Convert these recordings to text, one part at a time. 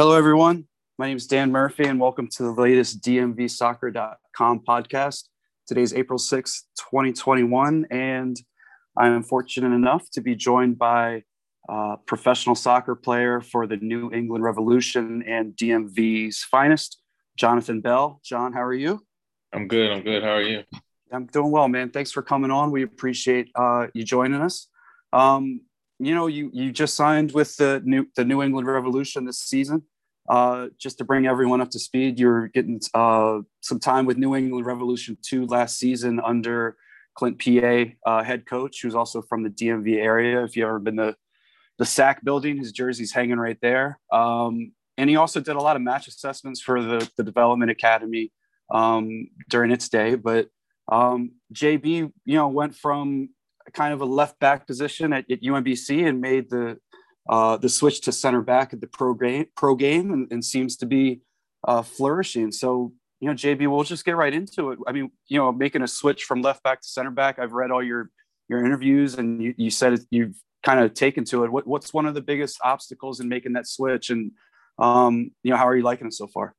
Hello, everyone. My name is Dan Murphy, and welcome to the latest DMVsoccer.com podcast. Today is April 6th, 2021, and I am fortunate enough to be joined by a professional soccer player for the New England Revolution and DMV's finest, Jonathan Bell. Jon, how are you? I'm good. I'm good. How are you? I'm doing well, man. Thanks for coming on. We appreciate uh, you joining us. Um, you know, you you just signed with the new the New England Revolution this season. Uh, just to bring everyone up to speed, you're getting uh, some time with New England Revolution two last season under Clint Peay, uh, head coach, who's also from the DMV area. If you've ever been to the SAC building, his jersey's hanging right there. Um, and he also did a lot of match assessments for the, the Development Academy um, during its day. But um, JB, you know, went from kind of a left back position at, at UMBC and made the uh, the switch to center back at the pro game, pro game and, and seems to be uh, flourishing. So, you know, JB, we'll just get right into it. I mean, you know, making a switch from left back to center back. I've read all your your interviews, and you, you said you've kind of taken to it. What, what's one of the biggest obstacles in making that switch? And um, you know, how are you liking it so far?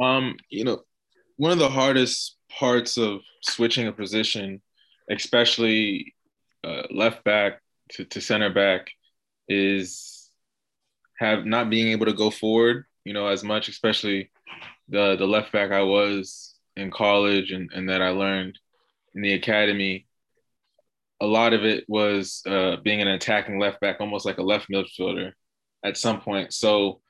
Um, you know, one of the hardest parts of switching a position, especially uh, left back to, to center back, is have not being able to go forward, you know, as much, especially the the left back I was in college and, and that I learned in the academy. A lot of it was uh, being an attacking left back, almost like a left midfielder at some point. So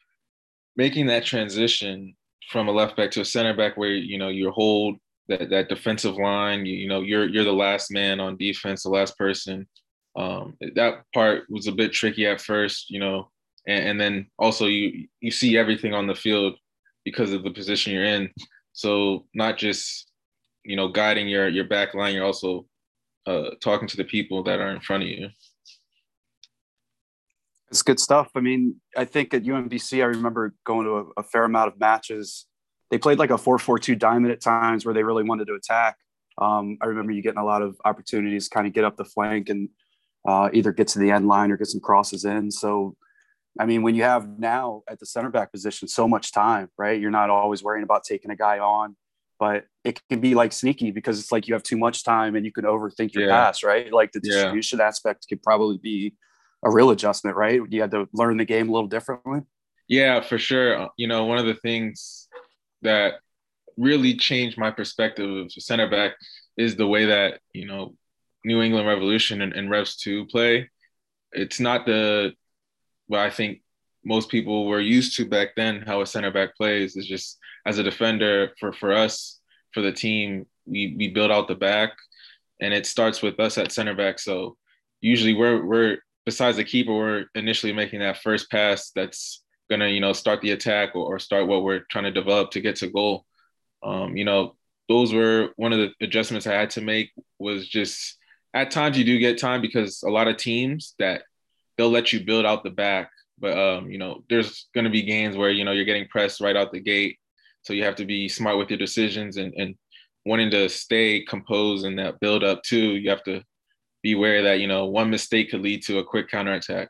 making that transition from a left back to a center back where you know you hold that, that defensive line, you, you know, you're you're the last man on defense, the last person um, that part was a bit tricky at first, you know, and, and, then also you you see everything on the field because of the position you're in. So not just you know guiding your your back line, you're also uh, talking to the people that are in front of you. It's good stuff. I mean, I think at UMBC, I remember going to a, a fair amount of matches. They played like a 4 4 2 diamond at times where they really wanted to attack. Um, I remember you getting a lot of opportunities, kind of get up the flank and uh, either get to the end line or get some crosses in. So, I mean, when you have now at the center back position so much time, right? You're not always worrying about taking a guy on, but it can be like sneaky because it's like you have too much time and you can overthink your yeah. pass, right? Like the distribution yeah. aspect could probably be a real adjustment, right? You had to learn the game a little differently. Yeah, for sure. Uh, you know, one of the things that really changed my perspective of center back is the way that, you know, New England Revolution and, and Revs 2 play. It's not the what I think most people were used to back then, how a center back plays. is just as a defender for, for us, for the team, we, we build out the back and it starts with us at center back. So usually we're we're besides the keeper, we're initially making that first pass that's gonna, you know, start the attack or, or start what we're trying to develop to get to goal. Um, you know, those were one of the adjustments I had to make was just at times you do get time because a lot of teams that they'll let you build out the back, but um, you know, there's going to be games where you know you're getting pressed right out the gate, so you have to be smart with your decisions and and wanting to stay composed in that build up too. You have to be aware that you know one mistake could lead to a quick counterattack.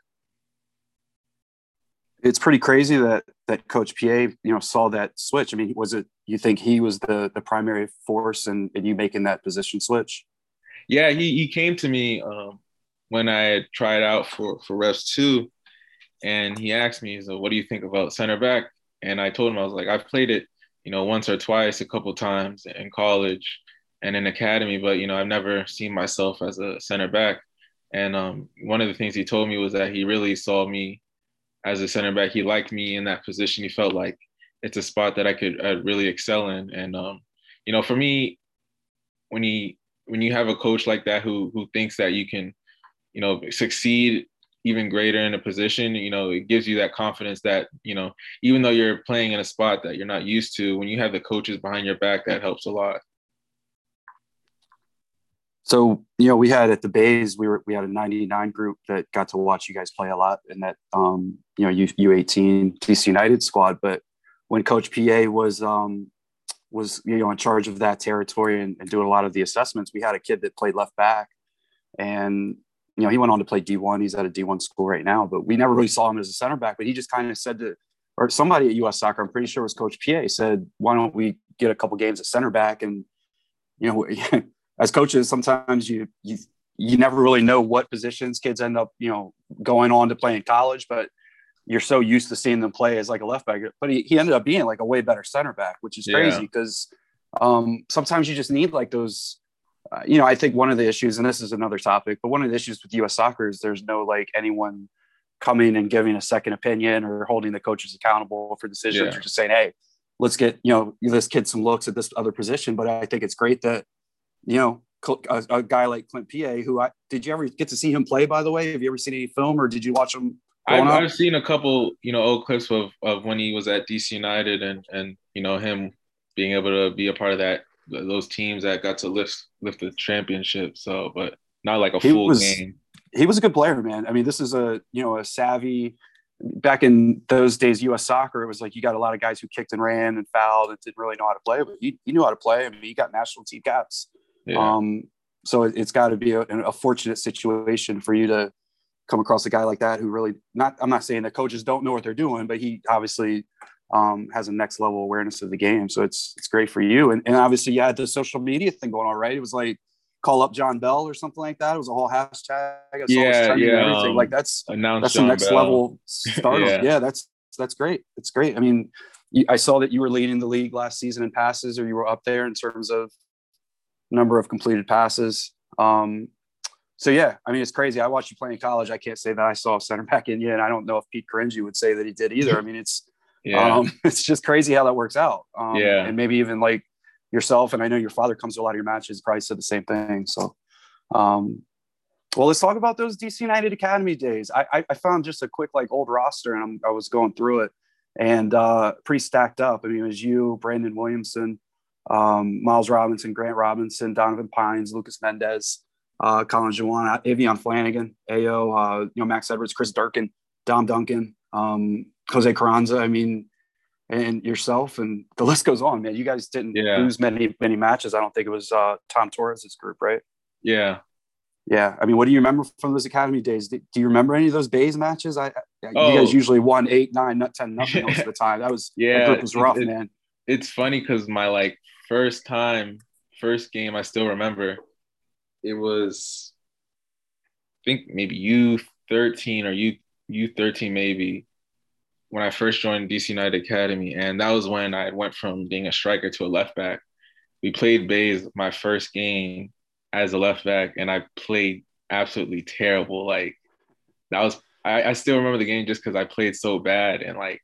It's pretty crazy that that Coach Peay you know, saw that switch. I mean, was it you think he was the the primary force in, in you making that position switch? Yeah, he he came to me um, when I had tried out for for Revs two, and he asked me, "So what do you think about center back?" And I told him I was like, "I've played it, you know, once or twice, a couple times in college and in academy, but you know, I've never seen myself as a center back." And um, one of the things he told me was that he really saw me as a center back. He liked me in that position. He felt like it's a spot that I could I'd really excel in. And um, you know, for me, when he when you have a coach like that who who thinks that you can, you know, succeed even greater in a position, you know, it gives you that confidence that, you know, even though you're playing in a spot that you're not used to, when you have the coaches behind your back, that helps a lot. So, you know, we had at the Bays, we were we had a 99 group that got to watch you guys play a lot in that um, you know, U U18 DC United squad. But when Coach Peay was um was you know in charge of that territory and, and doing a lot of the assessments. We had a kid that played left back, and you know he went on to play D1. He's at a D1 school right now, but we never really saw him as a center back. But he just kind of said to or somebody at U.S. Soccer, I'm pretty sure it was Coach Peay, said, "Why don't we get a couple games at center back?" And you know, as coaches, sometimes you you you never really know what positions kids end up, you know, going on to play in college, but you're so used to seeing them play as like a left back. But he, he ended up being like a way better center back, which is crazy because yeah. um, sometimes you just need like those. Uh, you know, I think one of the issues, and this is another topic, but one of the issues with U.S. soccer is there's no like anyone coming and giving a second opinion or holding the coaches accountable for decisions yeah. or just saying, hey, let's get you know this kid some looks at this other position. But I think it's great that you know a, a, guy like Clint Peay, who I did you ever get to see him play? By the way, have you ever seen any film or did you watch him? I've, I've, seen a couple, you know, old clips of, of when he was at DC United and and you know him being able to be a part of that those teams that got to lift lift the championship. So, but not like a he full was, game. He was a good player, man. I mean, this is a you know a savvy. Back in those days, U.S. soccer, it was like you got a lot of guys who kicked and ran and fouled and didn't really know how to play, but he, he knew how to play. I mean, he got national team caps yeah. Um, so it, has got to be a, a, fortunate situation for you to come across a guy like that who really not. I'm not saying that coaches don't know what they're doing, but he obviously um, has a next level awareness of the game. So it's it's great for you. And, and obviously you had the social media thing going on, right? It was like call up Jon Bell or something like that. It was a whole hashtag. Yeah, yeah. Everything. Um, like that's that's the next Bell. level start. yeah. yeah, that's that's great. It's great. I mean, I saw that you were leading the league last season in passes, or you were up there in terms of number of completed passes. Um, so yeah, I mean, it's crazy. I watched you play in college. I can't say that I saw a center back in you, and I don't know if Pete Caringi would say that he did either. I mean, it's yeah. um, it's just crazy how that works out. Um, yeah, and maybe even like yourself, and I know your father comes to a lot of your matches. Probably said the same thing. So, um, well, let's talk about those DC United Academy days. I, I, I found just a quick like old roster, and I'm, i was going through it, and uh, pretty stacked up. I mean, it was you, Brandon Williamson, um, Miles Robinson, Grant Robinson, Donovan Pines, Lucas Mendez, uh, Colin Juwan, Avion Flanagan, Ao, uh, you know, Max Edwards, Chris Durkin, Dom Duncan, um, Jose Carranza. I mean, and yourself, and the list goes on, man. You guys didn't yeah. lose many, many matches. I don't think it was uh, Tom Torres' group, right? Yeah. Yeah. I mean, what do you remember from those academy days? Do, you remember any of those Bays matches? I, oh. you guys usually won eight, nine, not 10, nothing most of the time. That was, yeah, that group was rough, it, man. It's funny because my like first time, first game, I still remember. It was, I think maybe U thirteen or U U thirteen maybe when I first joined DC United Academy, and that was when I went from being a striker to a left back. We played Bays my first game as a left back, and I played absolutely terrible. Like that was I, I still remember the game just because I played so bad, and like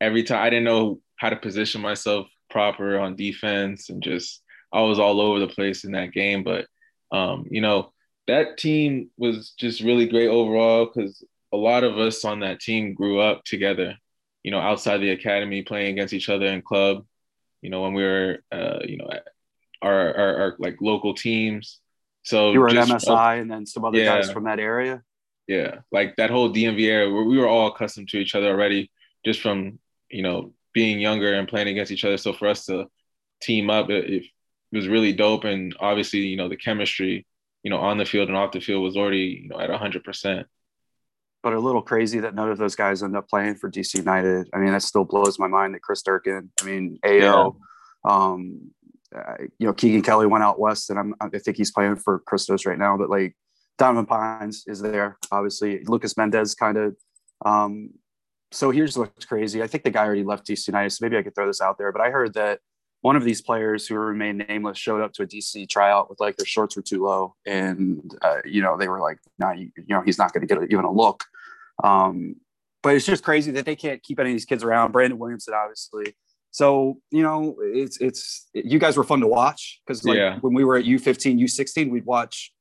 every time I didn't know how to position myself proper on defense and just I was all over the place in that game. But um, you know, that team was just really great overall because a lot of us on that team grew up together, you know, outside the academy playing against each other in club, you know, when we were uh, you know, our, our, our like local teams. So you were at MSI uh, and then some other yeah, guys from that area. Yeah, like that whole DMV area, where we were all accustomed to each other already, just from you know being younger and playing against each other. So for us to team up, it, it, was really dope. And obviously, you know, the chemistry, you know, on the field and off the field was already, you know, at hundred percent. But a little crazy that none of those guys end up playing for DC United. I mean, that still blows my mind that Chris Durkin, I mean, AO, yeah. um, uh, you know, Keegan Kelly went out west, and I'm, I think he's playing for Christos right now. But like Donovan Pines is there, obviously. Lucas Mendez kind of um, so here's what's crazy. I think the guy already left DC United, so maybe I could throw this out there. But I heard that one of these players who remained nameless showed up to a DC tryout with like their shorts were too low, and uh, you know they were like, "Nah, you, you know he's not going to get a, even a look." Um, but it's just crazy that they can't keep any of these kids around. Brandon Williamson, obviously. So you know, it's it's you guys were fun to watch because like yeah. when we were at U15, U16, we'd watch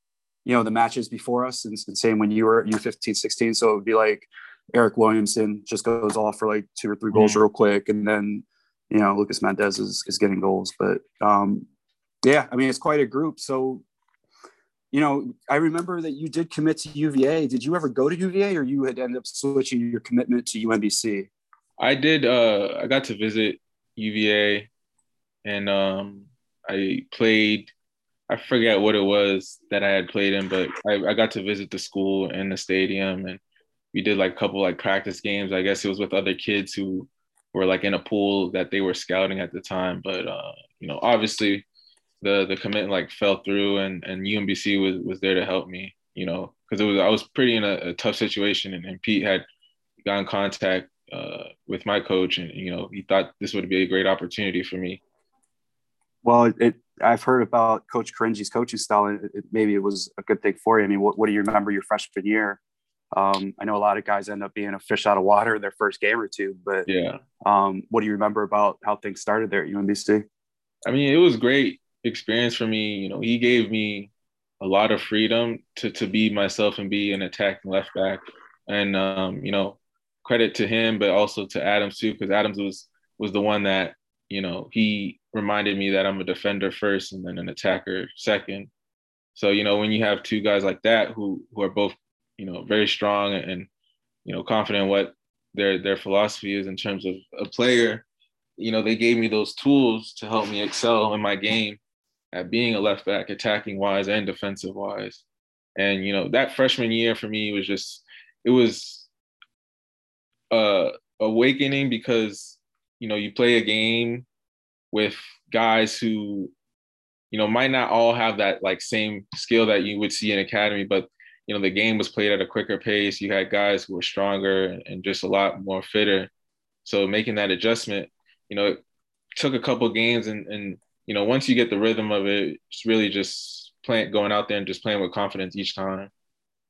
you know the matches before us, and, and same when you were at U15, 16. So it would be like Eryk Williamson just goes off for like two or three goals mm-hmm. real quick, and then you know Lucas Mendez is, is getting goals. But um, yeah, I mean it's quite a group. So you know, I remember that you did commit to UVA. Did you ever go to UVA, or you had ended up switching your commitment to UMBC? I did. Uh, I got to visit UVA, and um, I played. I forget what it was that I had played in, but I, I got to visit the school and the stadium, and we did like a couple like practice games. I guess it was with other kids who were like in a pool that they were scouting at the time. But uh, you know, obviously the the commitment like fell through and and UMBC was was there to help me, you know, because it was I was pretty in a, a tough situation and, and, Pete had got in contact uh, with my coach and you know he thought this would be a great opportunity for me. Well, it I've heard about Coach Caringi's coaching style, and it, maybe it was a good thing for you. I mean, what, what do you remember your freshman year? Um, I know a lot of guys end up being a fish out of water their first game or two, but yeah. Um, what do you remember about how things started there at UMBC? I mean, it was great experience for me. You know, he gave me a lot of freedom to to be myself and be an attacking left back. And um, you know, credit to him, but also to Adams too, because Adams was was the one that you know he reminded me that I'm a defender first and then an attacker second. So you know, when you have two guys like that who who are both you know very strong and you know confident what their their philosophy is in terms of a player, you know, they gave me those tools to help me excel in my game at being a left back, attacking wise and defensive wise. And you know, that freshman year for me was just it was uh awakening because you know, you play a game with guys who you know might not all have that like same skill that you would see in academy, but you know, the game was played at a quicker pace. You had guys who were stronger and just a lot more fitter. So making that adjustment, you know, it took a couple games and and you know, once you get the rhythm of it, it's really just playing, going out there and just playing with confidence each time.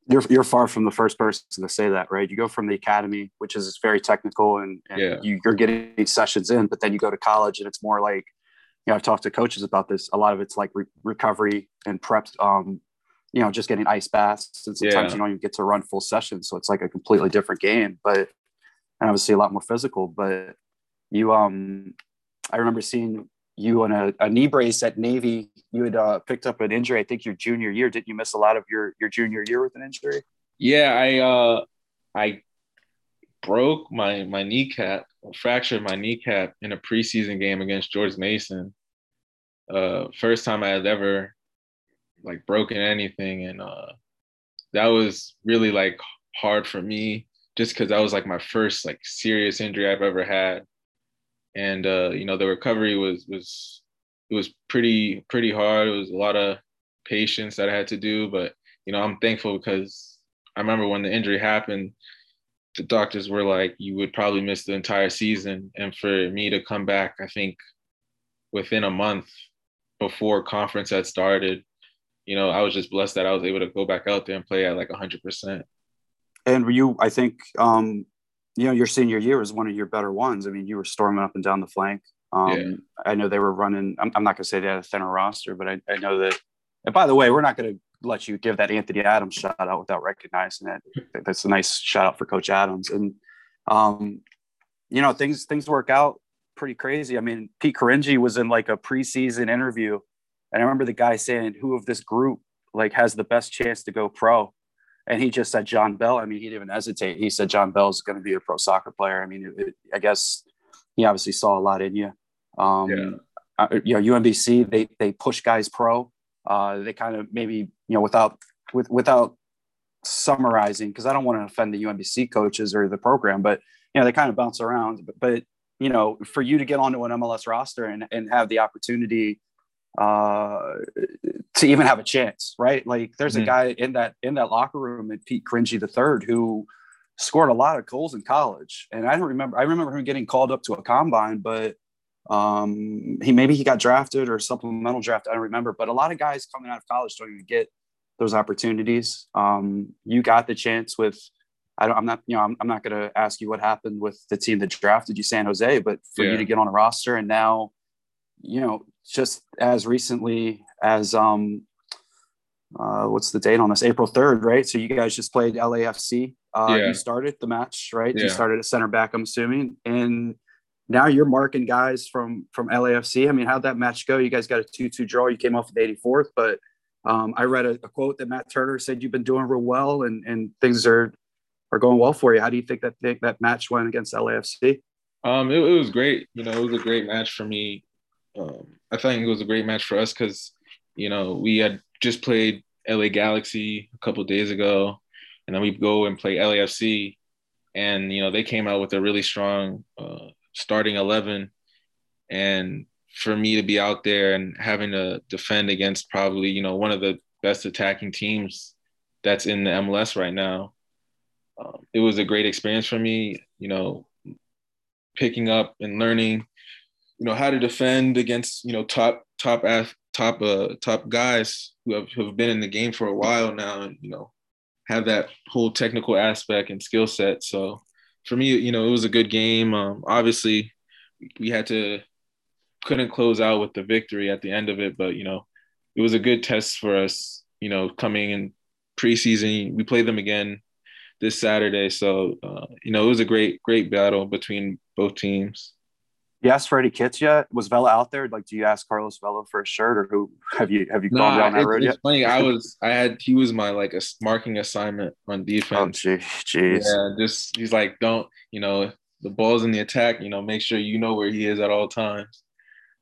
You're, you're far from the first person to say that, right? You go from the academy, which is very technical, and, and yeah. you, you're getting sessions in, but then you go to college, and it's more like, you know, I've talked to coaches about this. A lot of it's like re- recovery and prep, um, you know, just getting ice baths, and sometimes yeah. you don't even get to run full sessions, so it's like a completely different game. But and obviously a lot more physical. But you, um, I remember seeing you on a, a, knee brace at Navy. You had uh, picked up an injury, I think your junior year. Didn't you miss a lot of your your junior year with an injury? Yeah, I uh, I broke my my kneecap, fractured my kneecap in a preseason game against George Mason. Uh, first time I had ever like broken anything, and uh, that was really like hard for me, just because that was like my first like serious injury I've ever had. And uh, you know the recovery was was it was pretty pretty hard. It was a lot of patience that I had to do, but you know I'm thankful because I remember when the injury happened, the doctors were like, you would probably miss the entire season, and for me to come back, I think within a month before conference had started, you know, I was just blessed that I was able to go back out there and play at like 100%. And you, I think, um, you know, your senior year was one of your better ones. I mean, you were storming up and down the flank. Um, yeah. I know they were running. I'm, I'm not going to say they had a thinner roster, but I, I know that. And by the way, we're not going to let you give that Anthony Adams shout out without recognizing it. That's a nice shout out for Coach Adams. And um, you know, things things work out pretty crazy. I mean, Pete Caringi was in like a preseason interview, and I remember the guy saying, "Who of this group like has the best chance to go pro?" and he just said Jon Bell. I mean, he didn't even hesitate. He said Jon Bell's going to be a pro soccer player. I mean, it, it, I guess he obviously saw a lot in you. Um, yeah. Uh, you know, UMBC they they push guys pro. Uh, they kind of maybe you know without with without summarizing because I don't want to offend the UMBC coaches or the program, but you know they kind of bounce around. But, but you know, for you to get onto an MLS roster and and have the opportunity uh, to even have a chance, right? Like there's mm-hmm. a guy in that in that locker room at Pete Caringi the third who scored a lot of goals in college, and I don't remember. I remember him getting called up to a combine, but um, he maybe he got drafted or supplemental draft. I don't remember, but a lot of guys coming out of college don't even get those opportunities. Um, you got the chance with. I don't, I'm not, you know, I'm, I'm not going to ask you what happened with the team that drafted you, San Jose, but for yeah. you to get on a roster and now, you know, just as recently as um, uh, what's the date on this? April 3rd, right? So you guys just played LAFC. Uh, yeah. You started the match, right? Yeah. You started at center back, I'm assuming. And now you're marking guys from from LAFC. I mean, how'd that match go? You guys got a 2 2 draw. You came off the 84th, but um, I read a, a, quote that Matt Turner said you've been doing real well and, and things are are going well for you. How do you think that that match went against LAFC? Um, it, it was great. You know, it was a great match for me. Um, I think it was a great match for us because, you know, we had just played LA Galaxy a couple days ago, and then we go and play LAFC, and you know they came out with a really strong uh, starting 11 and for me to be out there and having to defend against probably, you know, one of the best attacking teams that's in the MLS right now. Um, it was a great experience for me, you know, picking up and learning, you know, how to defend against, you know, top top top uh top guys who have, who have been in the game for a while now and you know have that whole technical aspect and skill set. So for me, you know, it was a good game. Um, obviously, we had to couldn't close out with the victory at the end of it, but you know, it was a good test for us. You know, coming in preseason, we played them again this Saturday, so uh, you know, it was a great great battle between both teams. You asked Freddie kits yet? Was Vela out there? Like, do you ask Carlos Vela for a shirt, or who have you have you no, gone down that road it's yet? Funny, I was I had he was my like a marking assignment on defense. Oh, jeez. Yeah, just he's like, don't you know the ball's in the attack. You know, make sure you know where he is at all times.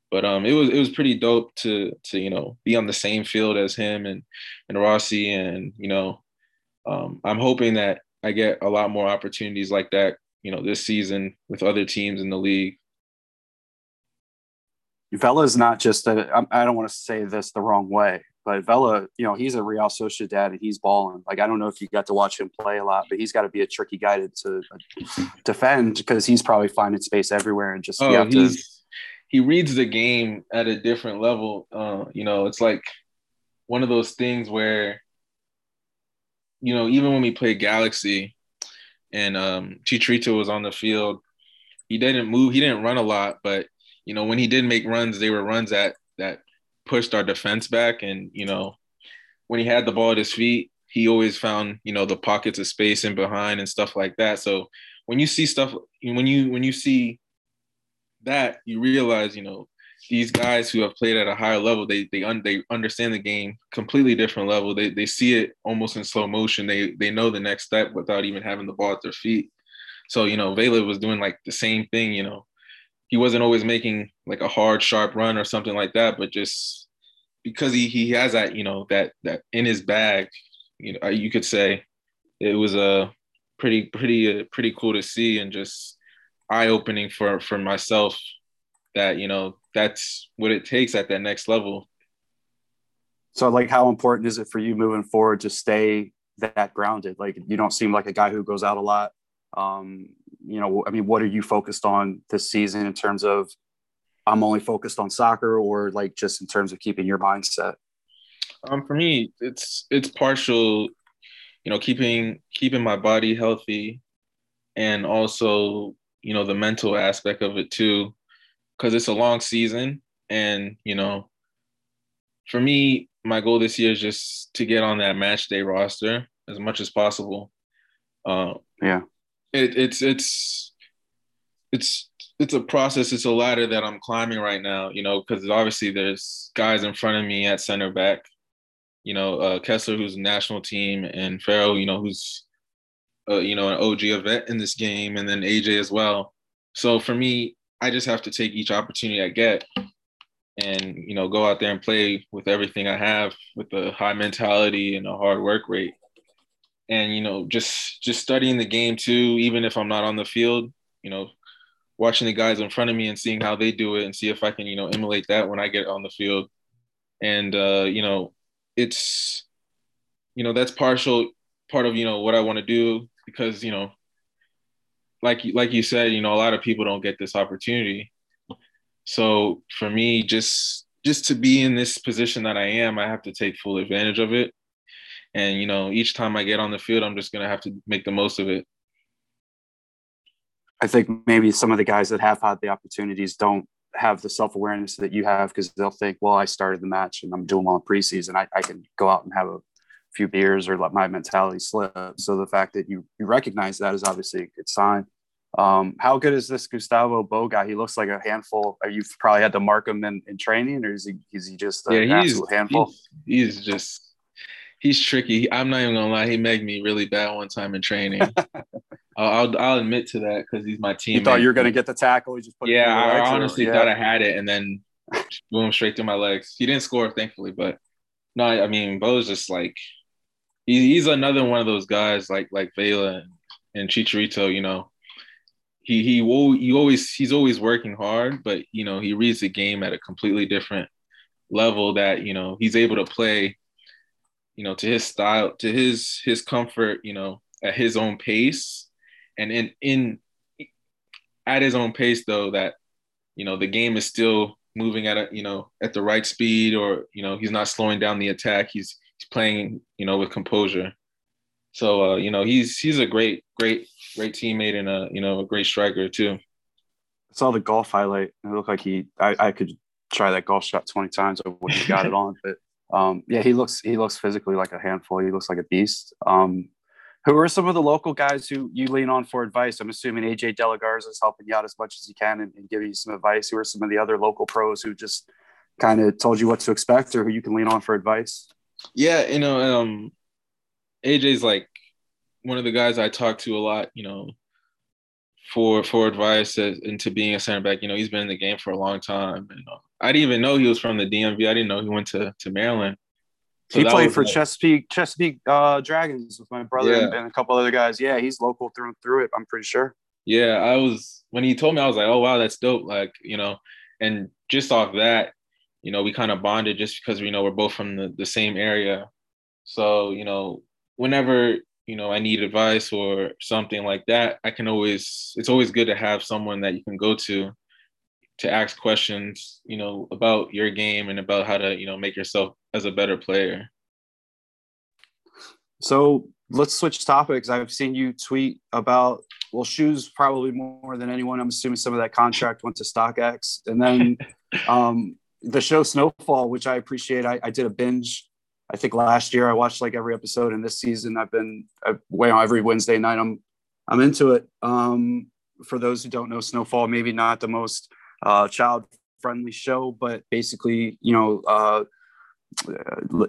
But um, it was it was pretty dope to to you know be on the same field as him and and Rossi, and you know, um, I'm hoping that I get a lot more opportunities like that. You know, this season with other teams in the league. Vela is not just a. I don't want to say this the wrong way, but Vela, you know, he's a Real Sociedad and he's balling. Like I don't know if you got to watch him play a lot, but he's got to be a tricky guy to, to defend because he's probably finding space everywhere and just oh, have to. He reads the game at a different level. Uh, you know, it's like one of those things where, you know, even when we played Galaxy, and um, Chicharito was on the field, he didn't move. He didn't run a lot, but you know, when he did make runs, they were runs that that pushed our defense back. And you know, when he had the ball at his feet, he always found you know the pockets of space in behind and stuff like that. So when you see stuff, when you when you see that, you realize you know these guys who have played at a higher level, they they un, they understand the game completely different level. They they see it almost in slow motion. They they know the next step without even having the ball at their feet. So you know, Vela was doing like the same thing. You know, he wasn't always making like a hard, sharp run or something like that, but just because he he has that, you know, that that in his bag, you know, you could say it was a pretty pretty uh, pretty cool to see and just eye opening for for myself that you know that's what it takes at that next level. So, like, how important is it for you moving forward to stay that grounded? Like, you don't seem like a guy who goes out a lot. Um, you know, I mean, what are you focused on this season in terms of I'm only focused on soccer or like just in terms of keeping your mindset? Um, for me, it's it's partial, you know, keeping keeping my body healthy and also, you know, the mental aspect of it too. Cause it's a long season. And, you know, for me, my goal this year is just to get on that match day roster as much as possible. Uh, yeah it, it's it's it's it's a process. It's a ladder that I'm climbing right now. You know, because obviously there's guys in front of me at center back. You know, uh, Kessler, who's national team, and Farrell, you know, who's uh, you know an OG event in this game, and then AJ as well. So for me, I just have to take each opportunity I get, and you know, go out there and play with everything I have, with a high mentality and a hard work rate and you know just just studying the game too even if i'm not on the field you know watching the guys in front of me and seeing how they do it and see if i can you know emulate that when i get on the field. And uh you know it's you know that's partial part of you know what i want to do because you know like like you said you know a lot of people don't get this opportunity. So for me just just to be in this position that i am i have to take full advantage of it and you know, each time I get on the field, I'm just gonna have to make the most of it. I think maybe some of the guys that have had the opportunities don't have the self awareness that you have because they'll think, well, I started the match and I'm doing well in preseason. I, I can go out and have a few beers or let my mentality slip. So the fact that you you recognize that is obviously a good sign. Um, how good is this Gustavo Bou guy? He looks like a handful. You've probably had to mark him in, in training, or is he is he just yeah, he's, handful? He's, he's just he's tricky. I'm not even gonna lie. He made me really bad one time in training. I'll, I'll admit to that because he's my team. You thought you were gonna get the tackle. He just put yeah. I honestly or, yeah. thought I had it, and then boom, straight through my legs. He didn't score, thankfully, but no, I mean, Bou's just like he, he's another one of those guys like like Vela and, and Chicharito. You know, he he he always he's always working hard, but you know he reads the game at a completely different level that you know he's able to play, you know, to his style, to his his comfort, you know, at his own pace, and in in at his own pace though that you know the game is still moving at a you know at the right speed or you know he's not slowing down the attack. He's he's playing you know with composure. So uh, you know he's he's a great great great teammate and a you know a great striker too. I saw the golf highlight. It looked like he I, I could try that golf shot 20 times. I wouldn't have got it on but um, yeah he looks he looks physically like a handful he looks like a beast um, who are some of the local guys who you lean on for advice? I'm assuming AJ DeLaGarza is helping you out as much as he can and, and giving you some advice. Who are some of the other local pros who just kind of told you what to expect or who you can lean on for advice? Yeah, you know, um, AJ's like one of the guys I talk to a lot, you know, for for advice into being a center back. You know, he's been in the game for a long time. And, uh, I didn't even know he was from the DMV. I didn't know he went to to Maryland. So he played for like, Chesapeake Chesapeake uh, Dragons with my brother yeah. and, and, a couple other guys. Yeah, he's local through through it. I'm pretty sure. Yeah, I was when he told me, I was like, oh wow, that's dope. Like you know, and just off that, you know, we kind of bonded just because you know we're both from the, the same area. So you know, whenever you know I need advice or something like that, I can always. It's always good to have someone that you can go to to ask questions, you know, about your game and about how to, you know, make yourself as a better player. So let's switch topics. I've seen you tweet about well, shoes probably more than anyone. I'm assuming some of that contract went to StockX, and then um, the show Snowfall, which I appreciate. I, I, did a binge. I think last year I watched like every episode, and this season I've been way on every Wednesday night. I'm I'm into it. Um, for those who don't know, Snowfall maybe not the most uh, child friendly show, but basically, you know, uh,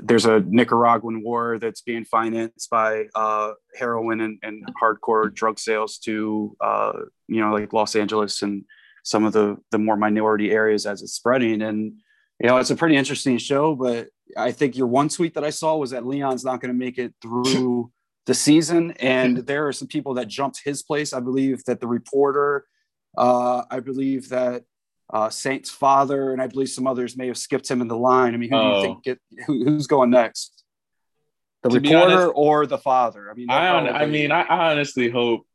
there's a Nicaraguan war that's being financed by uh, heroin and, and, hardcore drug sales to, uh, you know, like Los Angeles and some of the the more minority areas as it's spreading. And you know, it's a pretty interesting show. But I think your one tweet that I saw was that Leon's not going to make it through the season, and there are some people that jumped his place. I believe that the reporter, uh, I believe that uh, Saint's father, and I believe some others may have skipped him in the line. I mean, who oh. do you think get, who, who's going next? The to reporter honest, or the father? I mean, I, I mean, I honestly hope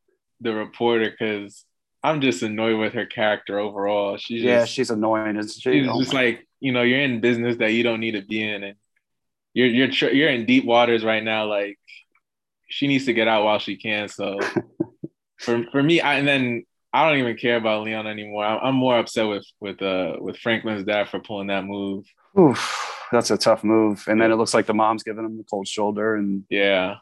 the reporter because I'm just annoyed with her character overall. She's yeah, just, she's annoying. Isn't she? She's oh just like you know, you're in business that you don't need to be in, and you're you're you're in deep waters right now. Like she needs to get out while she can. So for for me, I, and then I don't even care about Leon anymore. I'm more upset with with uh with Franklin's dad for pulling that move. Oof, that's a tough move. And then it looks like the mom's giving him the cold shoulder. And yeah,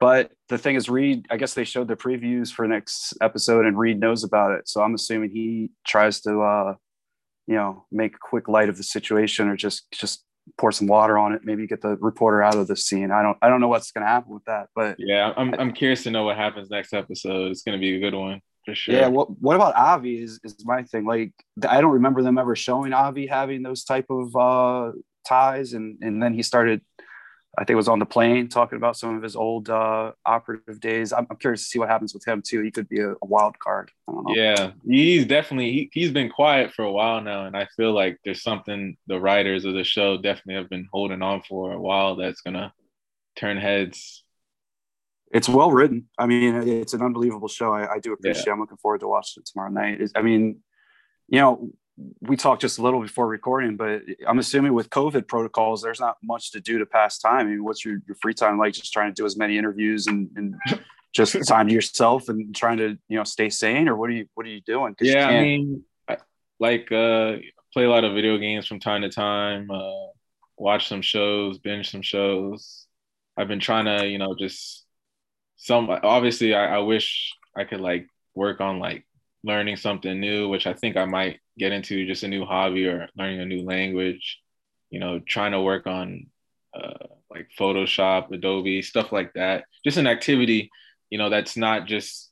but the thing is, Reed. I guess they showed the previews for next episode, and Reed knows about it. So I'm assuming he tries to, uh, you know, make quick light of the situation, or just just pour some water on it. Maybe get the reporter out of the scene. I don't I don't know what's going to happen with that, but yeah, I'm I'm curious to know what happens next episode. It's going to be a good one for sure. Yeah. What What about Avi? Is is my thing. Like I don't remember them ever showing Avi having those type of uh, ties, and and then he started. I think it was on the plane talking about some of his old uh, operative days. I'm, I'm, curious to see what happens with him too. He could be a, a wild card. Yeah, he's definitely he, he's been quiet for a while now, and I feel like there's something the writers of the show definitely have been holding on for a while that's gonna turn heads it's well written. I mean, it's an unbelievable show. I, I do appreciate. Yeah. I'm looking forward to watching it tomorrow night. It's, I mean, you know, we talked just a little before recording, but I'm assuming with COVID protocols, there's not much to do to pass time. I mean, what's your, your free time like? Just trying to do as many interviews and, and just time to yourself and trying to you know stay sane, or what are you what are you doing? Yeah, you I mean, like uh, play a lot of video games from time to time. Uh, watch some shows, binge some shows. I've been trying to you know just some obviously I, I wish I could like work on like learning something new, which I think I might get into just a new hobby or learning a new language, you know, trying to work on uh, like Photoshop, Adobe, stuff like that. Just an activity, you know, that's not just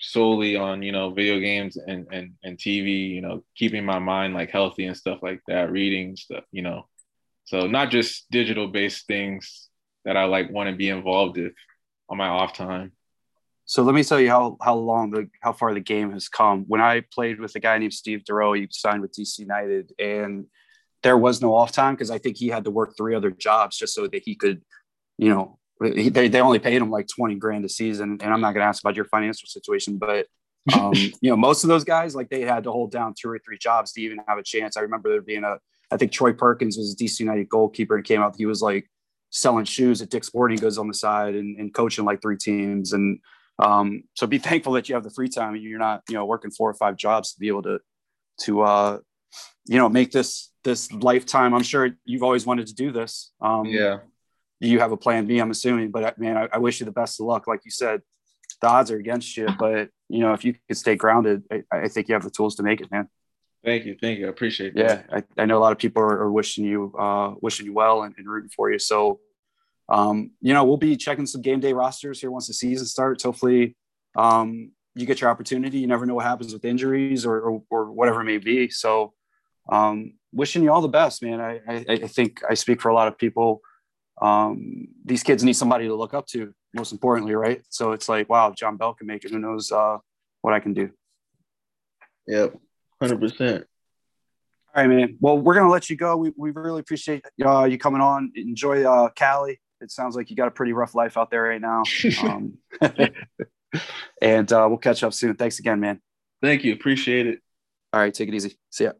solely on, you know, video games and, and, and TV, you know, keeping my mind like healthy and stuff like that, reading stuff, you know. So not just digital based things that I like want to be involved with on my off time. So let me tell you how how long the how far the game has come. When I played with a guy named Steve Durow, he signed with DC United, and there was no off time because I think he had to work three other jobs just so that he could, you know, he, they they only paid him like twenty grand a season. And I'm not going to ask about your financial situation, but um, you know, most of those guys like they had to hold down two or three jobs to even have a chance. I remember there being a I think Troy Perkins was a DC United goalkeeper and came out. He was like selling shoes at Dick's Sporting Goods on the side and, and coaching like three teams and um, so be thankful that you have the free time and you're not, you know, working four or five jobs to be able to, to, uh, you know, make this, this lifetime. I'm sure you've always wanted to do this. Um, yeah. You have a plan B, I'm assuming, but uh, man, I, I wish you the best of luck. Like you said, the odds are against you, but you know, if you could stay grounded, I, I think you have the tools to make it, man. Thank you. Thank you. I appreciate that. Yeah. I, I know a lot of people are, are wishing you, uh, wishing you well and, and rooting for you. So, um, you know, we'll be checking some game day rosters here once the season starts. Hopefully, um, you get your opportunity. You never know what happens with injuries or, or, or whatever it may be. So, um, wishing you all the best, man. I, I, I, think I speak for a lot of people. Um, these kids need somebody to look up to, most importantly, right? So it's like, wow, Jon Bell can make it. Who knows uh, what I can do? Yep, hundred percent. All right, man. Well, we're gonna let you go. We, we really appreciate uh, you coming on. Enjoy uh, Cali it sounds like you got a pretty rough life out there right now. Um, and uh, we'll catch up soon. Thanks again, man. Thank you. Appreciate it. All right. Take it easy. See ya.